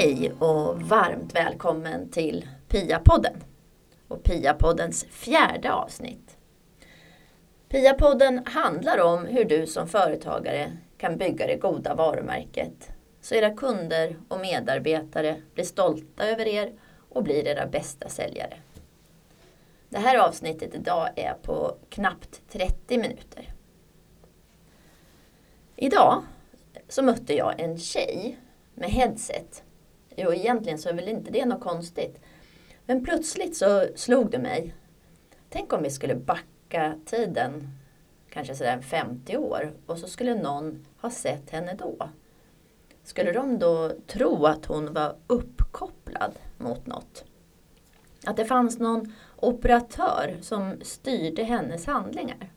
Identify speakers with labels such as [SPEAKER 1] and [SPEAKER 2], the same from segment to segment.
[SPEAKER 1] Hej och varmt välkommen till Pia-podden och Pia-poddens fjärde avsnitt. Pia-podden handlar om hur du som företagare kan bygga det goda varumärket så era kunder och medarbetare blir stolta över er och blir era bästa säljare. Det här avsnittet idag är på knappt 30 minuter. Idag så mötte jag en tjej med headset. Jo, egentligen så är väl inte det något konstigt. Men plötsligt så slog det mig. Tänk om vi skulle backa tiden kanske sådär 50 år och så skulle någon ha sett henne då. Skulle de då tro att hon var uppkopplad mot något? Att det fanns någon operatör som styrde hennes handlingar?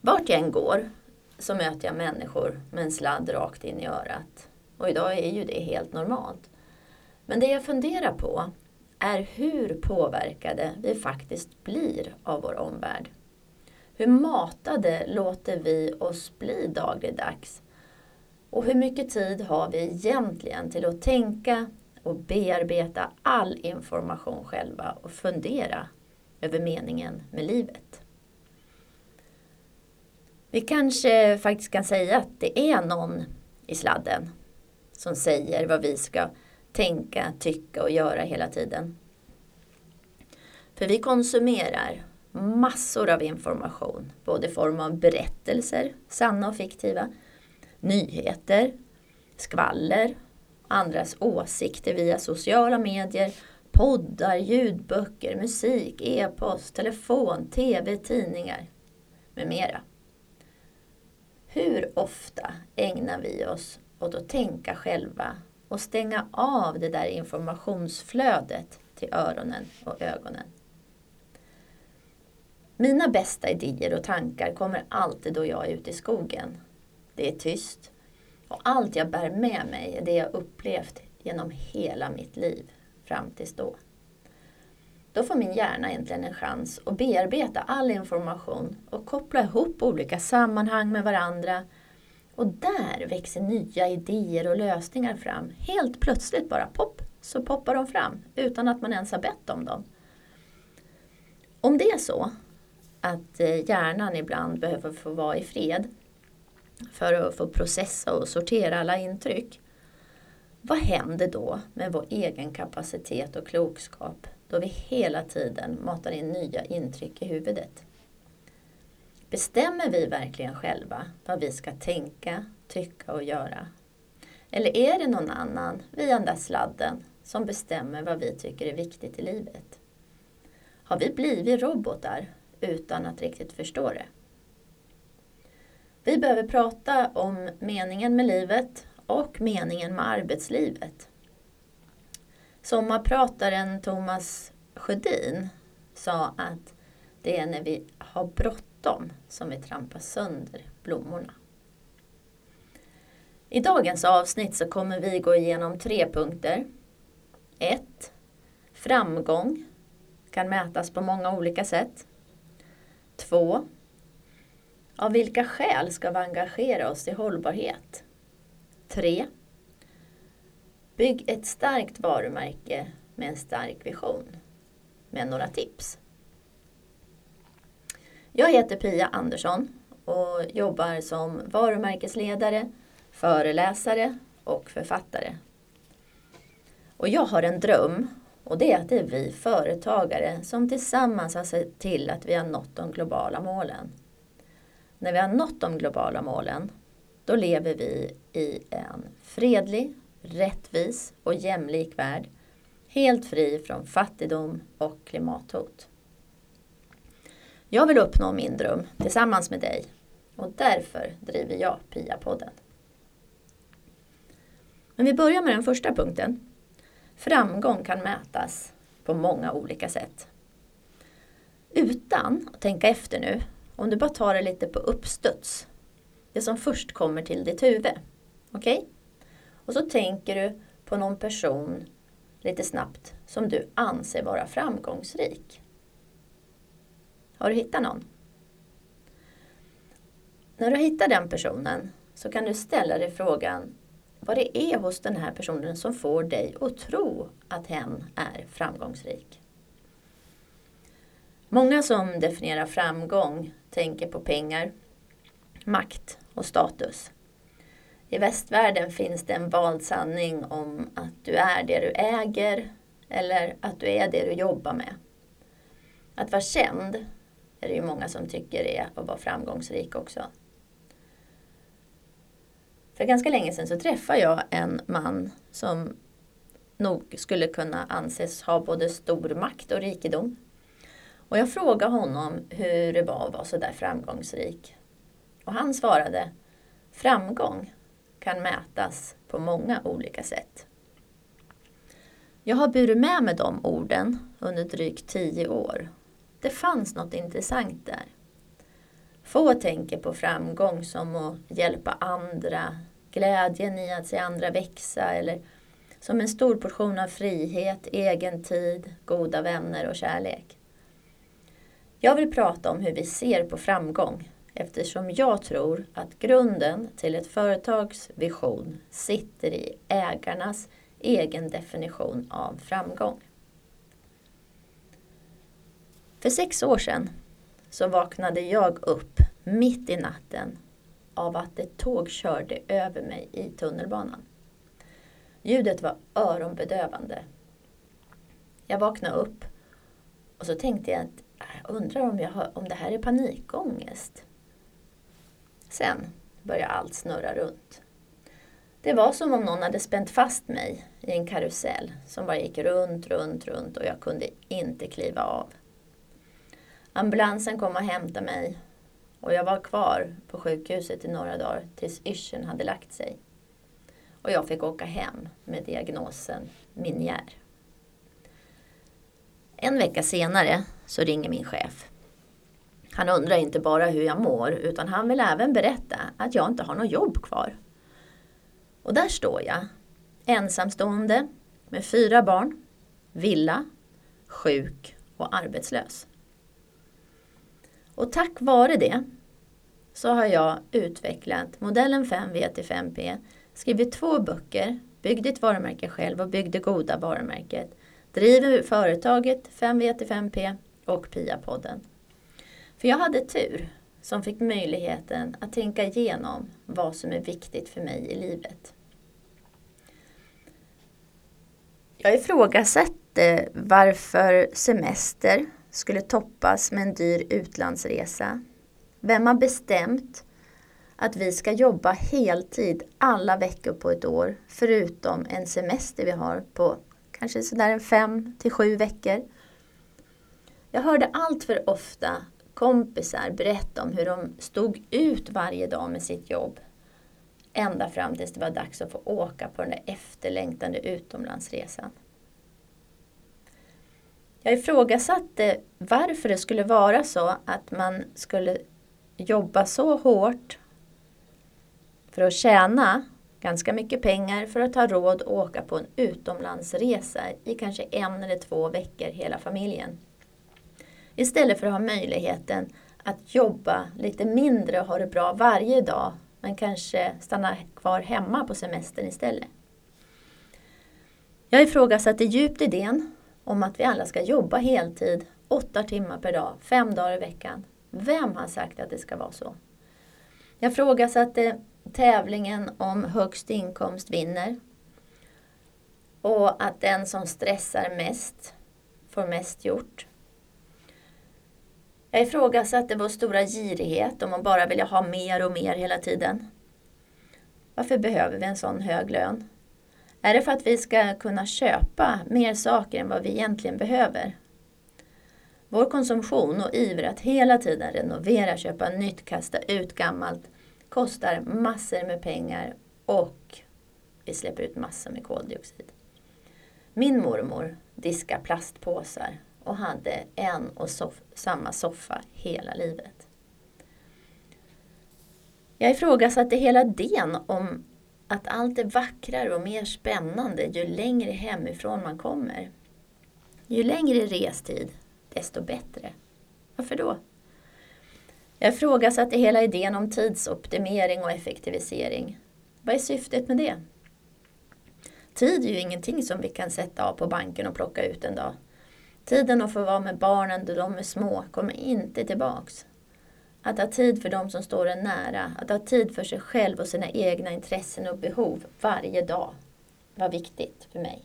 [SPEAKER 1] Vart jag än går så möter jag människor med en sladd rakt in i örat. Och idag är ju det helt normalt. Men det jag funderar på är hur påverkade vi faktiskt blir av vår omvärld. Hur matade låter vi oss bli dagligdags? Och hur mycket tid har vi egentligen till att tänka och bearbeta all information själva och fundera över meningen med livet? Vi kanske faktiskt kan säga att det är någon i sladden som säger vad vi ska tänka, tycka och göra hela tiden. För vi konsumerar massor av information, både i form av berättelser, sanna och fiktiva, nyheter, skvaller, andras åsikter via sociala medier, poddar, ljudböcker, musik, e-post, telefon, tv, tidningar med mera. Hur ofta ägnar vi oss åt att tänka själva och stänga av det där informationsflödet till öronen och ögonen? Mina bästa idéer och tankar kommer alltid då jag är ute i skogen. Det är tyst. Och allt jag bär med mig är det jag upplevt genom hela mitt liv fram tills då. Då får min hjärna äntligen en chans att bearbeta all information och koppla ihop olika sammanhang med varandra. Och där växer nya idéer och lösningar fram. Helt plötsligt bara pop, så poppar de fram utan att man ens har bett om dem. Om det är så att eh, hjärnan ibland behöver få vara i fred för att få processa och sortera alla intryck. Vad händer då med vår egen kapacitet och klokskap då vi hela tiden matar in nya intryck i huvudet? Bestämmer vi verkligen själva vad vi ska tänka, tycka och göra? Eller är det någon annan, via den där sladden, som bestämmer vad vi tycker är viktigt i livet? Har vi blivit robotar utan att riktigt förstå det? Vi behöver prata om meningen med livet och meningen med arbetslivet. Sommarprataren Thomas Sjödin sa att det är när vi har bråttom som vi trampar sönder blommorna. I dagens avsnitt så kommer vi gå igenom tre punkter. 1. Framgång kan mätas på många olika sätt. 2. Av vilka skäl ska vi engagera oss i hållbarhet? 3. Bygg ett starkt varumärke med en stark vision. Med några tips. Jag heter Pia Andersson och jobbar som varumärkesledare, föreläsare och författare. Och jag har en dröm och det är att det är vi företagare som tillsammans har sett till att vi har nått de globala målen. När vi har nått de globala målen, då lever vi i en fredlig, rättvis och jämlik värld, helt fri från fattigdom och klimathot. Jag vill uppnå min dröm tillsammans med dig och därför driver jag PIA-podden. Men vi börjar med den första punkten. Framgång kan mätas på många olika sätt. Utan att tänka efter nu om du bara tar det lite på uppstuds. Det som först kommer till ditt huvud. Okej? Okay? Och så tänker du på någon person lite snabbt som du anser vara framgångsrik. Har du hittat någon? När du hittar den personen så kan du ställa dig frågan vad det är hos den här personen som får dig att tro att hen är framgångsrik. Många som definierar framgång tänker på pengar, makt och status. I västvärlden finns det en vald sanning om att du är det du äger eller att du är det du jobbar med. Att vara känd är det ju många som tycker är att vara framgångsrik också. För ganska länge sedan så träffade jag en man som nog skulle kunna anses ha både stor makt och rikedom. Och jag frågade honom hur det var att vara så där framgångsrik. Och han svarade, framgång kan mätas på många olika sätt. Jag har burit med mig de orden under drygt tio år. Det fanns något intressant där. Få tänker på framgång som att hjälpa andra, glädjen i att se andra växa eller som en stor portion av frihet, egen tid, goda vänner och kärlek. Jag vill prata om hur vi ser på framgång eftersom jag tror att grunden till ett företags vision sitter i ägarnas egen definition av framgång. För sex år sedan så vaknade jag upp mitt i natten av att ett tåg körde över mig i tunnelbanan. Ljudet var öronbedövande. Jag vaknade upp och så tänkte jag att äh, jag undrar om, jag har, om det här är panikångest. Sen började allt snurra runt. Det var som om någon hade spänt fast mig i en karusell som bara gick runt, runt, runt och jag kunde inte kliva av. Ambulansen kom och hämtade mig och jag var kvar på sjukhuset i några dagar tills yrseln hade lagt sig. Och jag fick åka hem med diagnosen minjär. En vecka senare så ringer min chef. Han undrar inte bara hur jag mår utan han vill även berätta att jag inte har något jobb kvar. Och där står jag, ensamstående med fyra barn, villa, sjuk och arbetslös. Och tack vare det så har jag utvecklat modellen 5V-5P, skrivit två böcker, byggt ett varumärke själv och byggde goda varumärket, driver företaget 5V-5P och PIA-podden. För jag hade tur som fick möjligheten att tänka igenom vad som är viktigt för mig i livet. Jag ifrågasätter varför semester skulle toppas med en dyr utlandsresa. Vem har bestämt att vi ska jobba heltid alla veckor på ett år förutom en semester vi har på kanske sådär en fem till sju veckor. Jag hörde allt för ofta kompisar berätta om hur de stod ut varje dag med sitt jobb ända fram tills det var dags att få åka på den där efterlängtade utomlandsresan. Jag ifrågasatte varför det skulle vara så att man skulle jobba så hårt för att tjäna ganska mycket pengar för att ha råd att åka på en utomlandsresa i kanske en eller två veckor hela familjen. Istället för att ha möjligheten att jobba lite mindre och ha det bra varje dag men kanske stanna kvar hemma på semestern istället. Jag ifrågasatte djupt idén om att vi alla ska jobba heltid, åtta timmar per dag, fem dagar i veckan. Vem har sagt att det ska vara så? Jag ifrågasatte tävlingen om högst inkomst vinner. Och att den som stressar mest får mest gjort. Jag ifrågasatte vår stora girighet om man bara vill ha mer och mer hela tiden. Varför behöver vi en sån hög lön? Är det för att vi ska kunna köpa mer saker än vad vi egentligen behöver? Vår konsumtion och iver att hela tiden renovera, köpa nytt, kasta ut gammalt kostar massor med pengar och vi släpper ut massor med koldioxid. Min mormor diskade plastpåsar och hade en och soff samma soffa hela livet. Jag ifrågasatte hela idén om att allt är vackrare och mer spännande ju längre hemifrån man kommer. Ju längre restid, desto bättre. Varför då? Jag ifrågasatte hela idén om tidsoptimering och effektivisering. Vad är syftet med det? Tid är ju ingenting som vi kan sätta av på banken och plocka ut en dag. Tiden att få vara med barnen då de är små kommer inte tillbaks. Att ha tid för de som står en nära, att ha tid för sig själv och sina egna intressen och behov varje dag var viktigt för mig.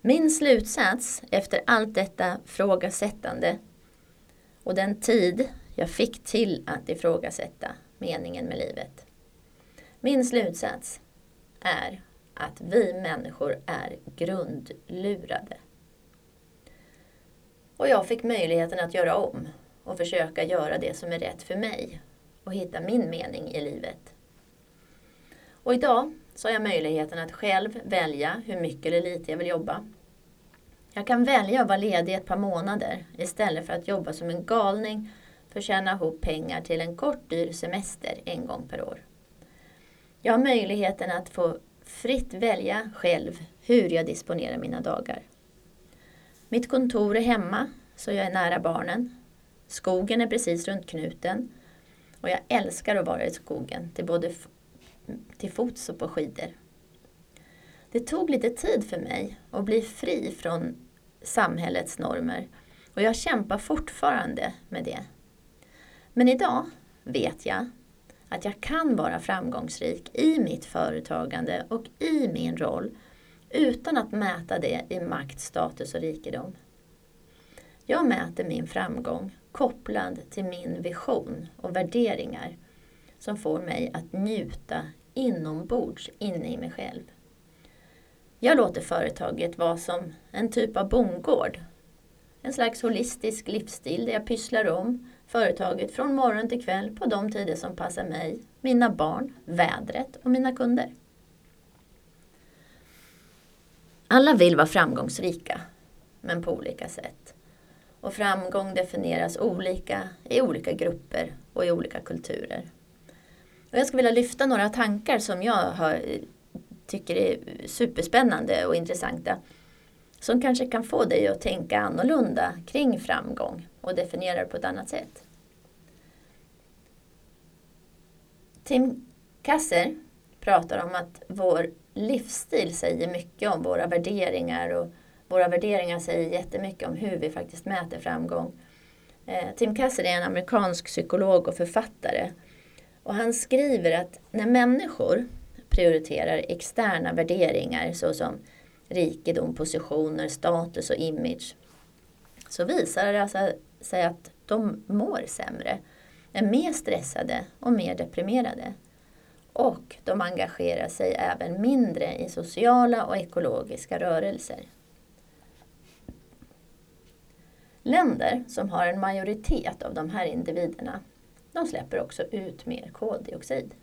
[SPEAKER 1] Min slutsats efter allt detta frågasättande och den tid jag fick till att ifrågasätta meningen med livet. Min slutsats är att vi människor är grundlurade. Och jag fick möjligheten att göra om och försöka göra det som är rätt för mig och hitta min mening i livet. Och idag så har jag möjligheten att själv välja hur mycket eller lite jag vill jobba. Jag kan välja att vara ledig ett par månader istället för att jobba som en galning för att tjäna ihop pengar till en kort dyr semester en gång per år. Jag har möjligheten att få fritt välja själv hur jag disponerar mina dagar. Mitt kontor är hemma, så jag är nära barnen. Skogen är precis runt knuten. Och jag älskar att vara i skogen, till både till fots och på skidor. Det tog lite tid för mig att bli fri från samhällets normer och jag kämpar fortfarande med det. Men idag vet jag att jag kan vara framgångsrik i mitt företagande och i min roll utan att mäta det i makt, status och rikedom. Jag mäter min framgång kopplad till min vision och värderingar som får mig att njuta inombords inne i mig själv. Jag låter företaget vara som en typ av bondgård. En slags holistisk livsstil där jag pysslar om företaget från morgon till kväll på de tider som passar mig, mina barn, vädret och mina kunder. Alla vill vara framgångsrika, men på olika sätt. Och framgång definieras olika i olika grupper och i olika kulturer. Och jag skulle vilja lyfta några tankar som jag har, eh, tycker är superspännande och intressanta. Som kanske kan få dig att tänka annorlunda kring framgång och definiera det på ett annat sätt. Tim Kasser pratar om att vår livsstil säger mycket om våra värderingar och våra värderingar säger jättemycket om hur vi faktiskt mäter framgång. Eh, Tim Kasser är en amerikansk psykolog och författare. Och han skriver att när människor prioriterar externa värderingar såsom rikedom, positioner, status och image så visar det alltså sig att de mår sämre, är mer stressade och mer deprimerade. Och de engagerar sig även mindre i sociala och ekologiska rörelser. Länder som har en majoritet av de här individerna, de släpper också ut mer koldioxid.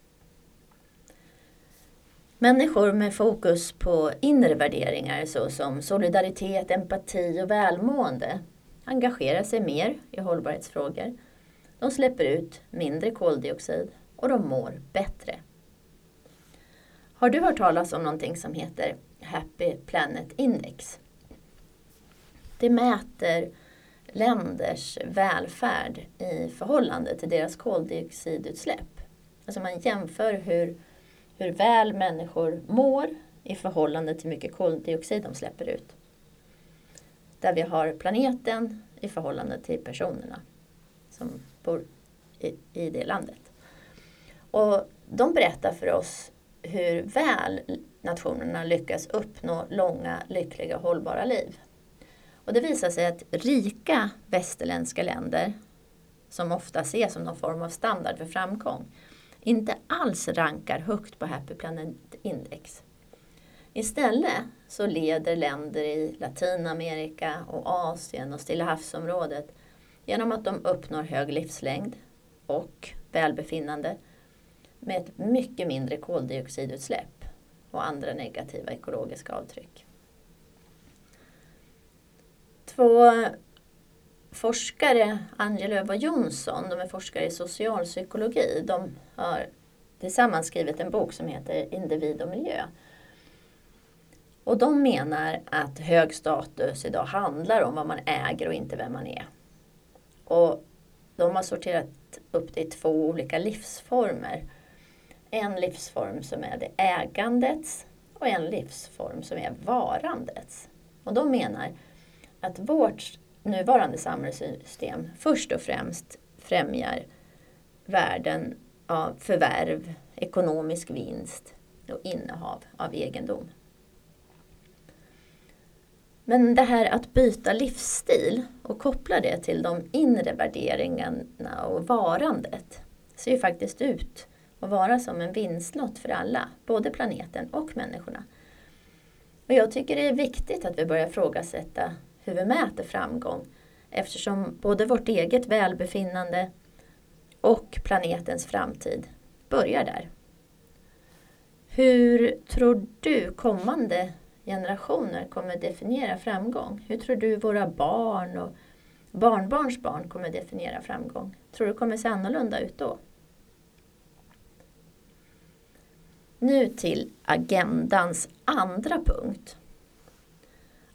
[SPEAKER 1] Människor med fokus på inre värderingar såsom solidaritet, empati och välmående engagerar sig mer i hållbarhetsfrågor. De släpper ut mindre koldioxid och de mår bättre. Har du hört talas om någonting som heter Happy Planet Index? Det mäter länders välfärd i förhållande till deras koldioxidutsläpp. Alltså man jämför hur, hur väl människor mår i förhållande till hur mycket koldioxid de släpper ut. Där vi har planeten i förhållande till personerna som bor i, i det landet. Och de berättar för oss hur väl nationerna lyckas uppnå långa, lyckliga, hållbara liv. Och det visar sig att rika västerländska länder, som ofta ses som någon form av standard för framgång, inte alls rankar högt på Happy Planet Index. Istället så leder länder i Latinamerika och Asien och Stilla havsområdet genom att de uppnår hög livslängd och välbefinnande med ett mycket mindre koldioxidutsläpp och andra negativa ekologiska avtryck. Två forskare, Angelöv och Jonsson, de är forskare i socialpsykologi. De har tillsammans skrivit en bok som heter Individ och miljö. Och de menar att hög status idag handlar om vad man äger och inte vem man är. Och de har sorterat upp det i två olika livsformer. En livsform som är det ägandets och en livsform som är varandets. Och de menar att vårt nuvarande samhällssystem först och främst främjar värden av förvärv, ekonomisk vinst och innehav av egendom. Men det här att byta livsstil och koppla det till de inre värderingarna och varandet ser ju faktiskt ut att vara som en vinstlott för alla, både planeten och människorna. Och jag tycker det är viktigt att vi börjar ifrågasätta hur vi mäter framgång eftersom både vårt eget välbefinnande och planetens framtid börjar där. Hur tror du kommande generationer kommer definiera framgång? Hur tror du våra barn och barnbarns barn kommer definiera framgång? Tror du det kommer se annorlunda ut då? Nu till agendans andra punkt.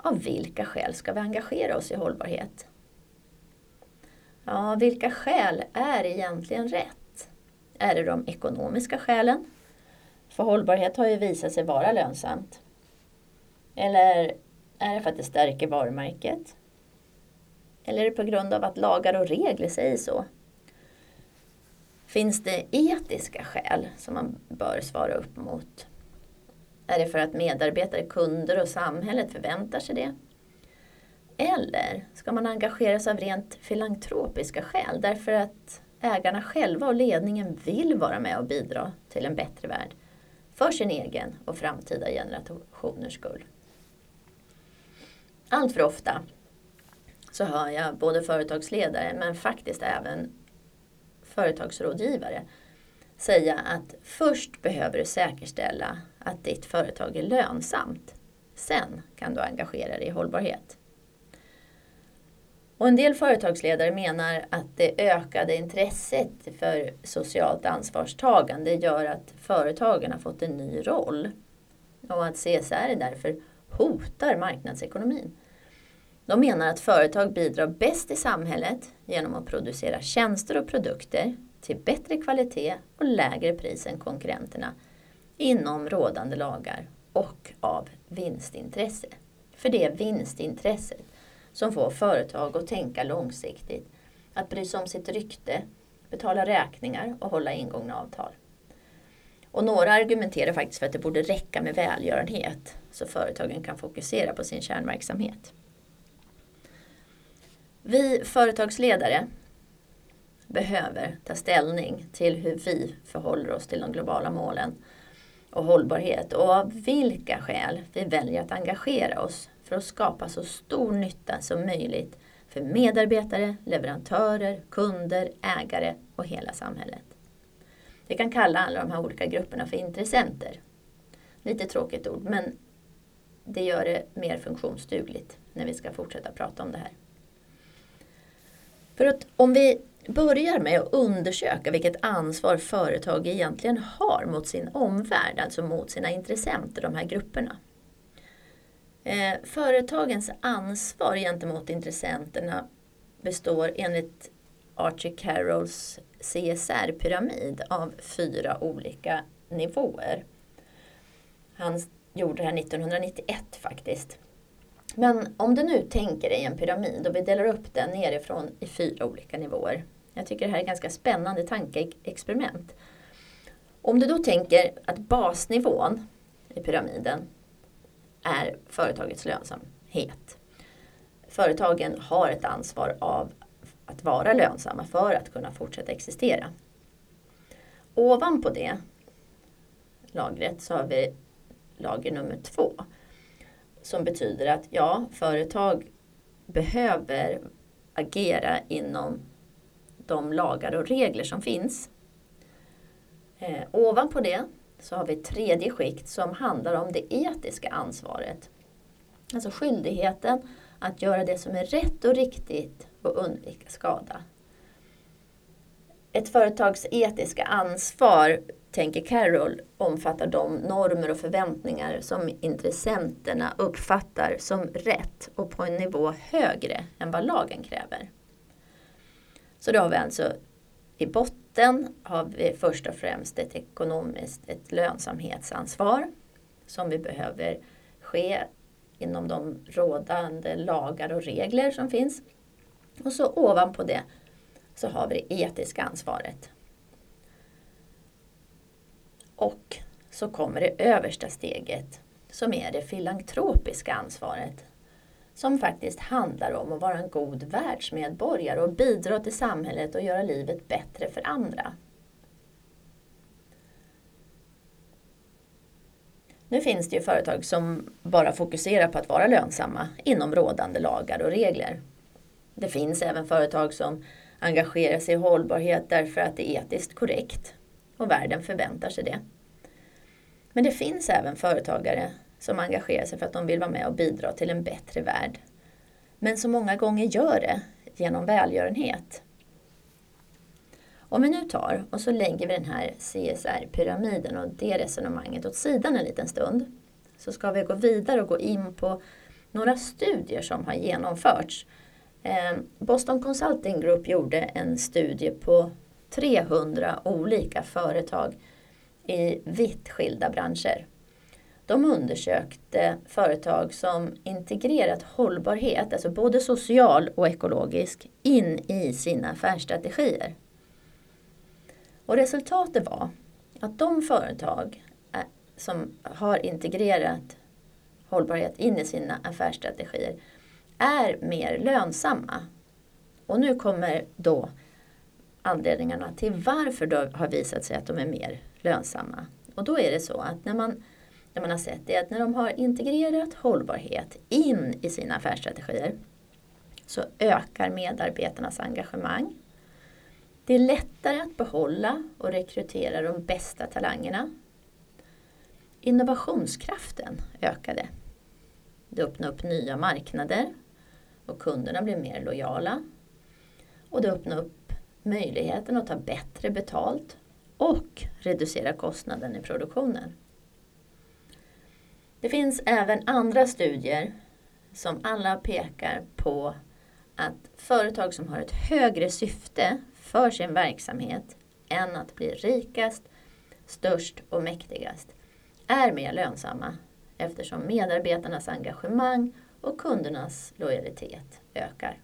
[SPEAKER 1] Av vilka skäl ska vi engagera oss i hållbarhet? Ja, vilka skäl är egentligen rätt? Är det de ekonomiska skälen? För hållbarhet har ju visat sig vara lönsamt. Eller är det för att det stärker varumärket? Eller är det på grund av att lagar och regler säger så? Finns det etiska skäl som man bör svara upp mot? Är det för att medarbetare, kunder och samhället förväntar sig det? Eller ska man engagera sig av rent filantropiska skäl därför att ägarna själva och ledningen vill vara med och bidra till en bättre värld för sin egen och framtida generationers skull? Allt för ofta så hör jag både företagsledare men faktiskt även företagsrådgivare säga att först behöver du säkerställa att ditt företag är lönsamt. Sen kan du engagera dig i hållbarhet. Och en del företagsledare menar att det ökade intresset för socialt ansvarstagande gör att företagen har fått en ny roll. Och att CSR därför hotar marknadsekonomin. De menar att företag bidrar bäst i samhället genom att producera tjänster och produkter till bättre kvalitet och lägre pris än konkurrenterna inom rådande lagar och av vinstintresse. För det är vinstintresset som får företag att tänka långsiktigt, att bry sig om sitt rykte, betala räkningar och hålla ingångna avtal. Och några argumenterar faktiskt för att det borde räcka med välgörenhet så företagen kan fokusera på sin kärnverksamhet. Vi företagsledare behöver ta ställning till hur vi förhåller oss till de globala målen och hållbarhet och av vilka skäl vi väljer att engagera oss för att skapa så stor nytta som möjligt för medarbetare, leverantörer, kunder, ägare och hela samhället. Vi kan kalla alla de här olika grupperna för intressenter. Lite tråkigt ord, men det gör det mer funktionsdugligt när vi ska fortsätta prata om det här. För att om vi börjar med att undersöka vilket ansvar företag egentligen har mot sin omvärld, alltså mot sina intressenter, de här grupperna. Eh, företagens ansvar gentemot intressenterna består enligt Archie Carrolls CSR-pyramid av fyra olika nivåer. Han gjorde det här 1991 faktiskt. Men om du nu tänker dig en pyramid och vi delar upp den nerifrån i fyra olika nivåer. Jag tycker det här är ett ganska spännande tankeexperiment. Om du då tänker att basnivån i pyramiden är företagets lönsamhet. Företagen har ett ansvar av att vara lönsamma för att kunna fortsätta existera. Ovanpå det lagret så har vi lager nummer två som betyder att ja, företag behöver agera inom de lagar och regler som finns. Eh, ovanpå det så har vi ett tredje skikt som handlar om det etiska ansvaret. Alltså skyldigheten att göra det som är rätt och riktigt och undvika skada. Ett företags etiska ansvar tänker Carroll, omfattar de normer och förväntningar som intressenterna uppfattar som rätt och på en nivå högre än vad lagen kräver. Så då har vi alltså i botten har vi först och främst ett ekonomiskt ett lönsamhetsansvar som vi behöver ske inom de rådande lagar och regler som finns. Och så ovanpå det så har vi det etiska ansvaret. Och så kommer det översta steget som är det filantropiska ansvaret. Som faktiskt handlar om att vara en god världsmedborgare och bidra till samhället och göra livet bättre för andra. Nu finns det ju företag som bara fokuserar på att vara lönsamma inom rådande lagar och regler. Det finns även företag som engagerar sig i hållbarhet därför att det är etiskt korrekt och världen förväntar sig det. Men det finns även företagare som engagerar sig för att de vill vara med och bidra till en bättre värld. Men som många gånger gör det genom välgörenhet. Om vi nu tar och så lägger vi den här CSR-pyramiden och det resonemanget åt sidan en liten stund. Så ska vi gå vidare och gå in på några studier som har genomförts. Eh, Boston Consulting Group gjorde en studie på 300 olika företag i vitt skilda branscher. De undersökte företag som integrerat hållbarhet, alltså både social och ekologisk, in i sina affärsstrategier. Och resultatet var att de företag eh, som har integrerat hållbarhet in i sina affärsstrategier är mer lönsamma. Och nu kommer då anledningarna till varför det har visat sig att de är mer lönsamma. Och då är det så att när man, när man har sett det att när de har integrerat hållbarhet in i sina affärsstrategier så ökar medarbetarnas engagemang. Det är lättare att behålla och rekrytera de bästa talangerna. Innovationskraften ökade. Det öppnade upp nya marknader och kunderna blev mer lojala. Och det öppnade upp möjligheten att ta bättre betalt och reducera kostnaden i produktionen. Det finns även andra studier som alla pekar på att företag som har ett högre syfte för sin verksamhet än att bli rikast, störst och mäktigast är mer lönsamma eftersom medarbetarnas engagemang och kundernas lojalitet ökar.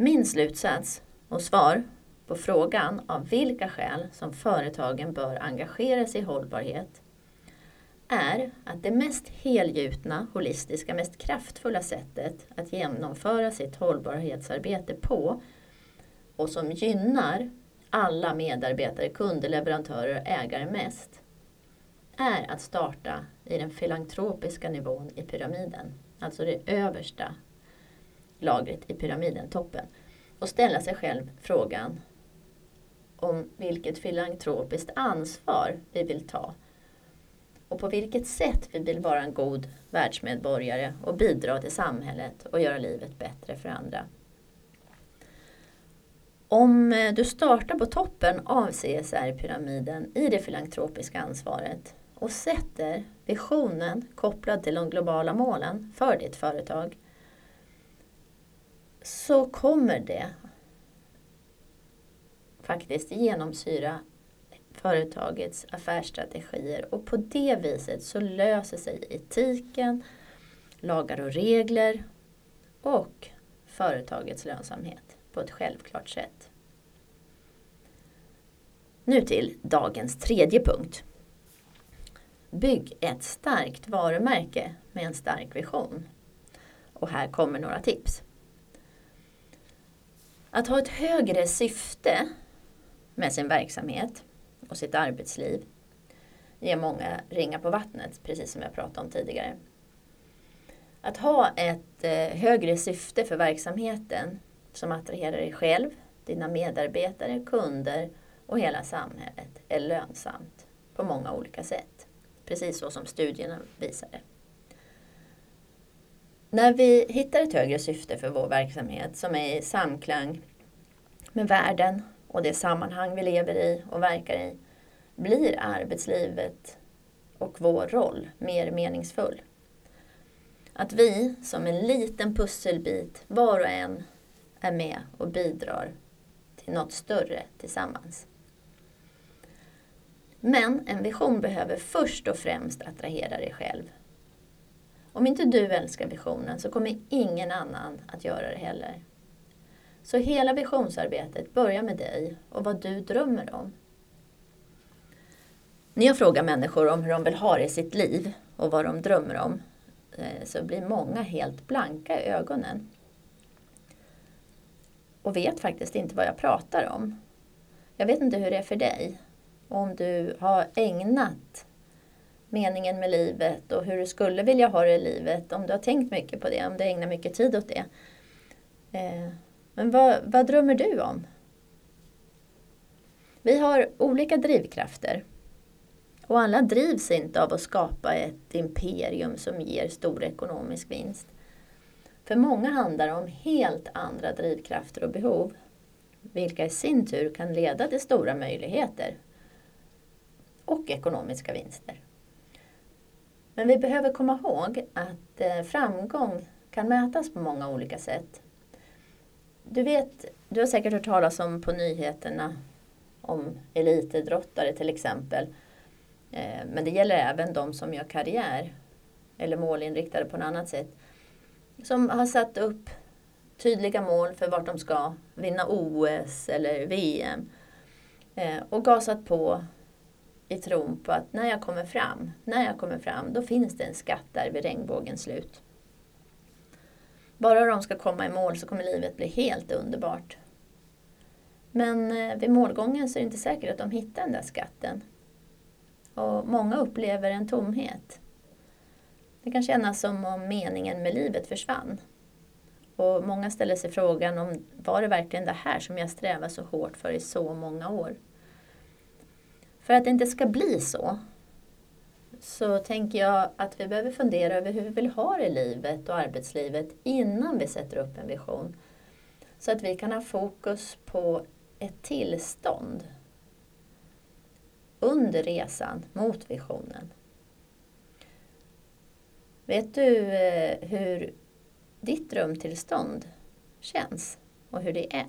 [SPEAKER 1] Min slutsats och svar på frågan av vilka skäl som företagen bör engagera sig i hållbarhet är att det mest helgjutna, holistiska, mest kraftfulla sättet att genomföra sitt hållbarhetsarbete på och som gynnar alla medarbetare, kunder, leverantörer och ägare mest är att starta i den filantropiska nivån i pyramiden. Alltså det översta lagret i pyramiden, toppen. Och ställa sig själv frågan om vilket filantropiskt ansvar vi vill ta och på vilket sätt vi vill vara en god världsmedborgare och bidra till samhället och göra livet bättre för andra. Om eh, du startar på toppen av CSR-pyramiden i det filantropiska ansvaret och sätter visionen kopplad till de globala målen för ditt företag så kommer det faktiskt genomsyra företagets affärsstrategier och på det viset så löser sig etiken, lagar och regler och företagets lönsamhet på ett självklart sätt. Nu till dagens tredje punkt. Bygg ett starkt varumärke med en stark vision. Och här kommer några tips. Att ha ett högre syfte med sin verksamhet och sitt arbetsliv ger många ringar på vattnet, precis som jag pratade om tidigare. Att ha ett eh, högre syfte för verksamheten som attraherar dig själv, dina medarbetare, kunder och hela samhället är lönsamt på många olika sätt. Precis så som studierna visade. När vi hittar ett högre syfte för vår verksamhet som är i samklang med världen och det sammanhang vi lever i och verkar i blir arbetslivet och vår roll mer meningsfull. Att vi som en liten pusselbit, var och en, är med och bidrar till något större tillsammans. Men en vision behöver först och främst attrahera dig själv. Om inte du älskar visionen så kommer ingen annan att göra det heller. Så hela visionsarbetet börjar med dig och vad du drömmer om. När jag frågar människor om hur de vill ha det i sitt liv och vad de drömmer om eh, så blir många helt blanka i ögonen. Och vet faktiskt inte vad jag pratar om. Jag vet inte hur det är för dig. Om du har ägnat meningen med livet och hur du skulle vilja ha det i livet. Om du har tänkt mycket på det, om du ägnar mycket tid åt det. Eh, men vad, vad drömmer du om? Vi har olika drivkrafter. Och alla drivs inte av att skapa ett imperium som ger stor ekonomisk vinst. För många handlar det om helt andra drivkrafter och behov. Vilka i sin tur kan leda till stora möjligheter och ekonomiska vinster. Men vi behöver komma ihåg att eh, framgång kan mätas på många olika sätt. Du vet, du har säkert hört talas om på nyheterna om elitidrottare till exempel. Eh, men det gäller även de som gör karriär eller målinriktade på något annat sätt. Som har satt upp tydliga mål för vart de ska vinna OS eller VM. Eh, och gasat på i tron på att när jag kommer fram, när jag kommer fram, då finns det en skatt där vid regnbågens slut. Bara de ska komma i mål så kommer livet bli helt underbart. Men eh, vid målgången så är det inte säkert att de hittar den där skatten. Och många upplever en tomhet. Det kan kännas som om meningen med livet försvann. Och många ställer sig frågan om var det verkligen det här som jag strävar så hårt för i så många år? För att det inte ska bli så så tänker jag att vi behöver fundera över hur vi vill ha det i livet och arbetslivet innan vi sätter upp en vision. Så att vi kan ha fokus på ett tillstånd under resan mot visionen. Vet du eh, hur ditt drömtillstånd känns och hur det är?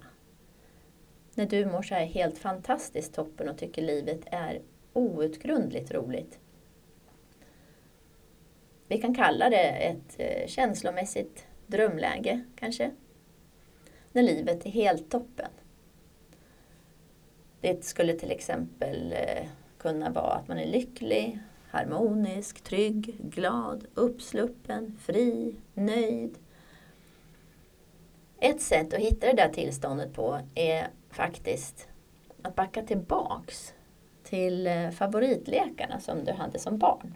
[SPEAKER 1] När du mår så här helt fantastiskt toppen och tycker livet är outgrundligt roligt. Vi kan kalla det ett eh, känslomässigt drömläge kanske. När livet är helt toppen. Det skulle till exempel eh, kunna vara att man är lycklig, harmonisk, trygg, glad, uppsluppen, fri, nöjd. Ett sätt att hitta det där tillståndet på är faktiskt att backa tillbaks till eh, favoritlekarna som du hade som barn.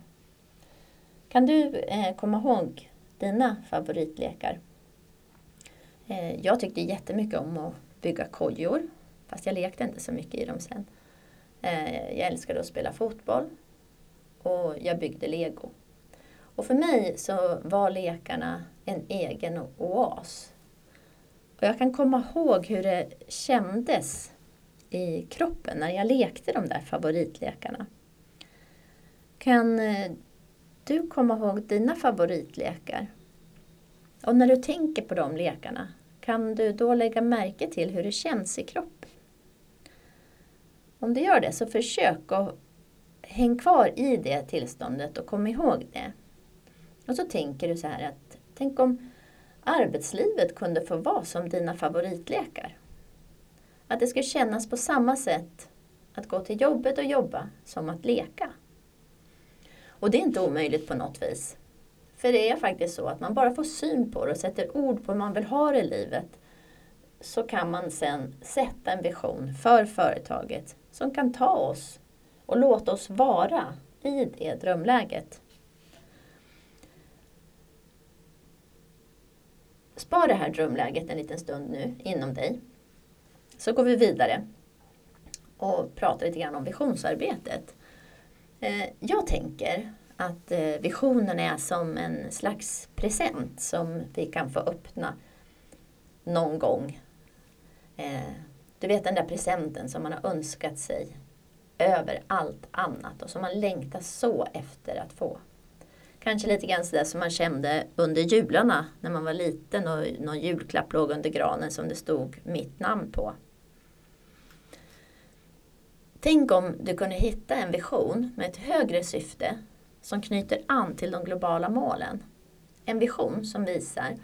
[SPEAKER 1] Kan du eh, komma ihåg dina favoritlekar? Eh, jag tyckte jättemycket om att bygga kojor, fast jag lekte inte så mycket i dem sen. Jag älskade att spela fotboll och jag byggde lego. Och för mig så var lekarna en egen oas. Och jag kan komma ihåg hur det kändes i kroppen när jag lekte de där favoritlekarna. Kan eh, du komma ihåg dina favoritlekar? Och när du tänker på de lekarna, kan du då lägga märke till hur det känns i kroppen? Om du gör det, så försök att häng kvar i det tillståndet och kom ihåg det. Och så tänker du så här att, tänk om arbetslivet kunde få vara som dina favoritlekar. Att det skulle kännas på samma sätt att gå till jobbet och jobba som att leka. Och det är inte omöjligt på något vis. För det är faktiskt så att man bara får syn på det och sätter ord på hur man vill ha det i livet så kan man sen sätta en vision för företaget som kan ta oss och låta oss vara i det drömläget. Spar det här drömläget en liten stund nu inom dig. Så går vi vidare och pratar lite grann om visionsarbetet. Eh, jag tänker att eh, visionen är som en slags present som vi kan få öppna någon gång. Eh, du vet den där presenten som man har önskat sig över allt annat och som man längtar så efter att få. Kanske lite grann sådär som man kände under jularna när man var liten och någon julklapp låg under granen som det stod mitt namn på. Tänk om du kunde hitta en vision med ett högre syfte som knyter an till de globala målen. En vision som visar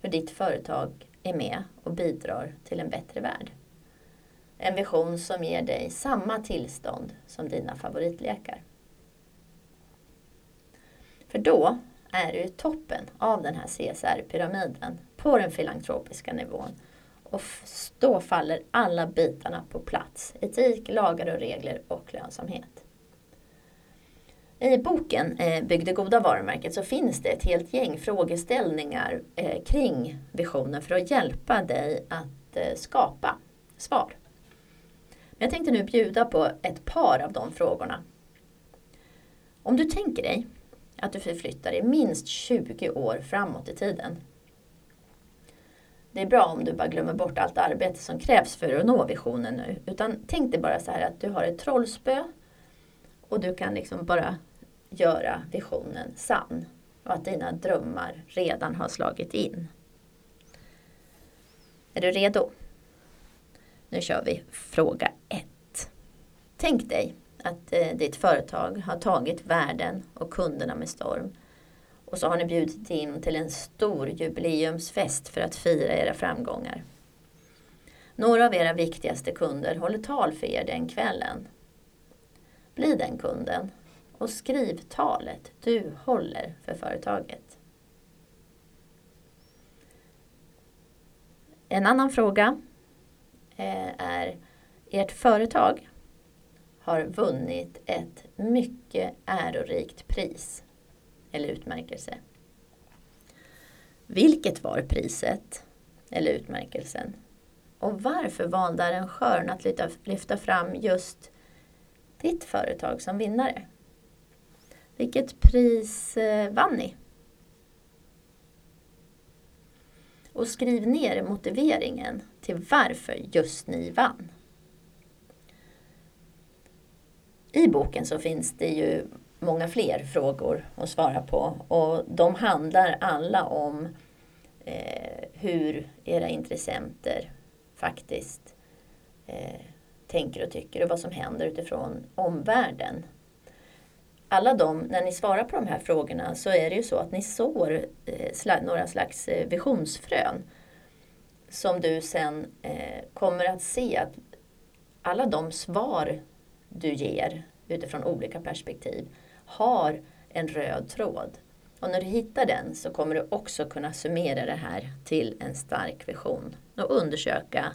[SPEAKER 1] hur ditt företag är med och bidrar till en bättre värld. En vision som ger dig samma tillstånd som dina favoritlekar. För då är du i toppen av den här CSR-pyramiden på den filantropiska nivån. Och då faller alla bitarna på plats. Etik, lagar och regler och lönsamhet. I boken eh, Bygg det goda varumärket så finns det ett helt gäng frågeställningar eh, kring visionen för att hjälpa dig att eh, skapa svar. Men jag tänkte nu bjuda på ett par av de frågorna. Om du tänker dig att du förflyttar dig minst 20 år framåt i tiden. Det är bra om du bara glömmer bort allt arbete som krävs för att nå visionen nu. Utan tänk dig bara så här att du har ett trollspö och du kan liksom bara göra visionen sann. Och att dina drömmar redan har slagit in. Är du redo? Nu kör vi fråga 1. Tänk dig att eh, ditt företag har tagit världen och kunderna med storm. Och så har ni bjudit in till en stor jubileumsfest för att fira era framgångar. Några av era viktigaste kunder håller tal för er den kvällen. Bli den kunden och skriv talet du håller för företaget. En annan fråga eh, är ert företag har vunnit ett mycket ärorikt pris eller utmärkelse. Vilket var priset eller utmärkelsen? Och varför valde arrangören att lyfta fram just ditt företag som vinnare? Vilket pris eh, vann ni? Och skriv ner motiveringen till varför just ni vann. I boken så finns det ju många fler frågor att svara på och de handlar alla om eh, hur era intressenter faktiskt eh, tänker och tycker och vad som händer utifrån omvärlden. Alla de, när ni svarar på de här frågorna så är det ju så att ni sår eh, några slags eh, visionsfrön som du sen eh, kommer att se att alla de svar du ger utifrån olika perspektiv har en röd tråd. Och när du hittar den så kommer du också kunna summera det här till en stark vision och undersöka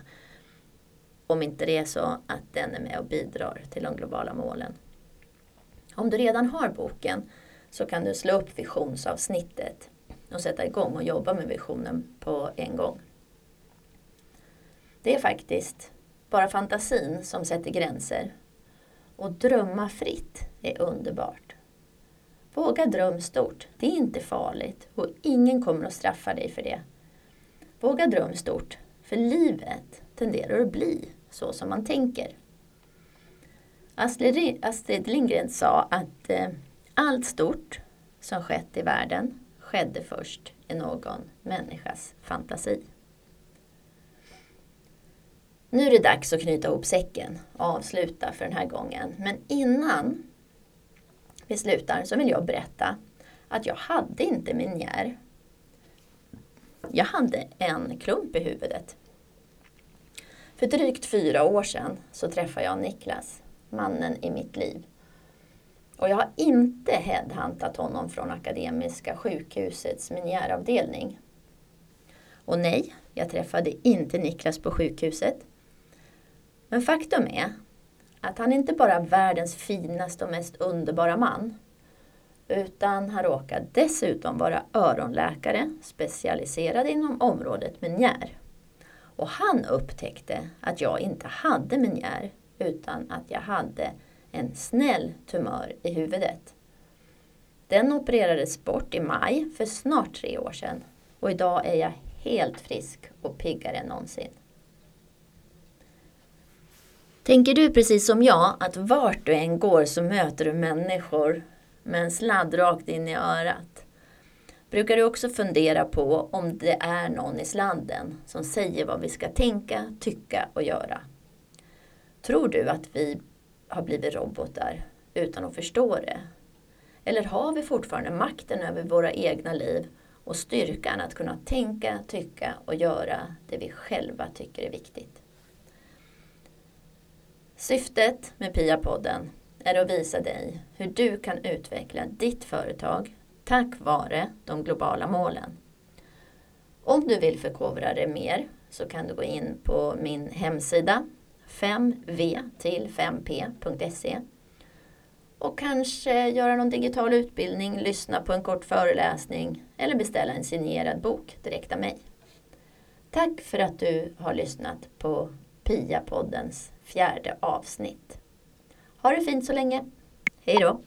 [SPEAKER 1] om inte det är så att den är med och bidrar till de globala målen. Om du redan har boken så kan du slå upp visionsavsnittet och sätta igång och jobba med visionen på en gång. Det är faktiskt bara fantasin som sätter gränser och drömma fritt är underbart. Våga dröm stort. Det är inte farligt och ingen kommer att straffa dig för det. Våga dröm stort, för livet tenderar att bli så som man tänker. Astrid Lindgren sa att eh, allt stort som skett i världen skedde först i någon människas fantasi. Nu är det dags att knyta ihop säcken och avsluta för den här gången. Men innan vi slutar så vill jag berätta att jag hade inte minjär. Jag hade en klump i huvudet. För drygt fyra år sedan så träffade jag Niklas, mannen i mitt liv. Och jag har inte headhuntat honom från Akademiska sjukhusets minjäravdelning. Och nej, jag träffade inte Niklas på sjukhuset. Men faktum är att han inte bara är världens finaste och mest underbara man. Utan han råkar dessutom vara öronläkare specialiserad inom området menjär. Och han upptäckte att jag inte hade menjär utan att jag hade en snäll tumör i huvudet. Den opererades bort i maj för snart tre år sedan och idag är jag helt frisk och piggare än någonsin. Tänker du precis som jag att vart du än går så möter du människor med en sladd rakt in i örat? Brukar du också fundera på om det är någon i sladden som säger vad vi ska tänka, tycka och göra? Tror du att vi har blivit robotar utan att förstå det? Eller har vi fortfarande makten över våra egna liv och styrkan att kunna tänka, tycka och göra det vi själva tycker är viktigt? Syftet med PIA-podden är att visa dig hur du kan utveckla ditt företag tack vare de globala målen. Om du vill förkovra dig mer så kan du gå in på min hemsida 5v till 5p.se och kanske göra någon digital utbildning, lyssna på en kort föreläsning eller beställa en signerad bok direkt av mig. Tack för att du har lyssnat på PIA-poddens fjärde avsnitt. Ha det fint så länge. Hej då!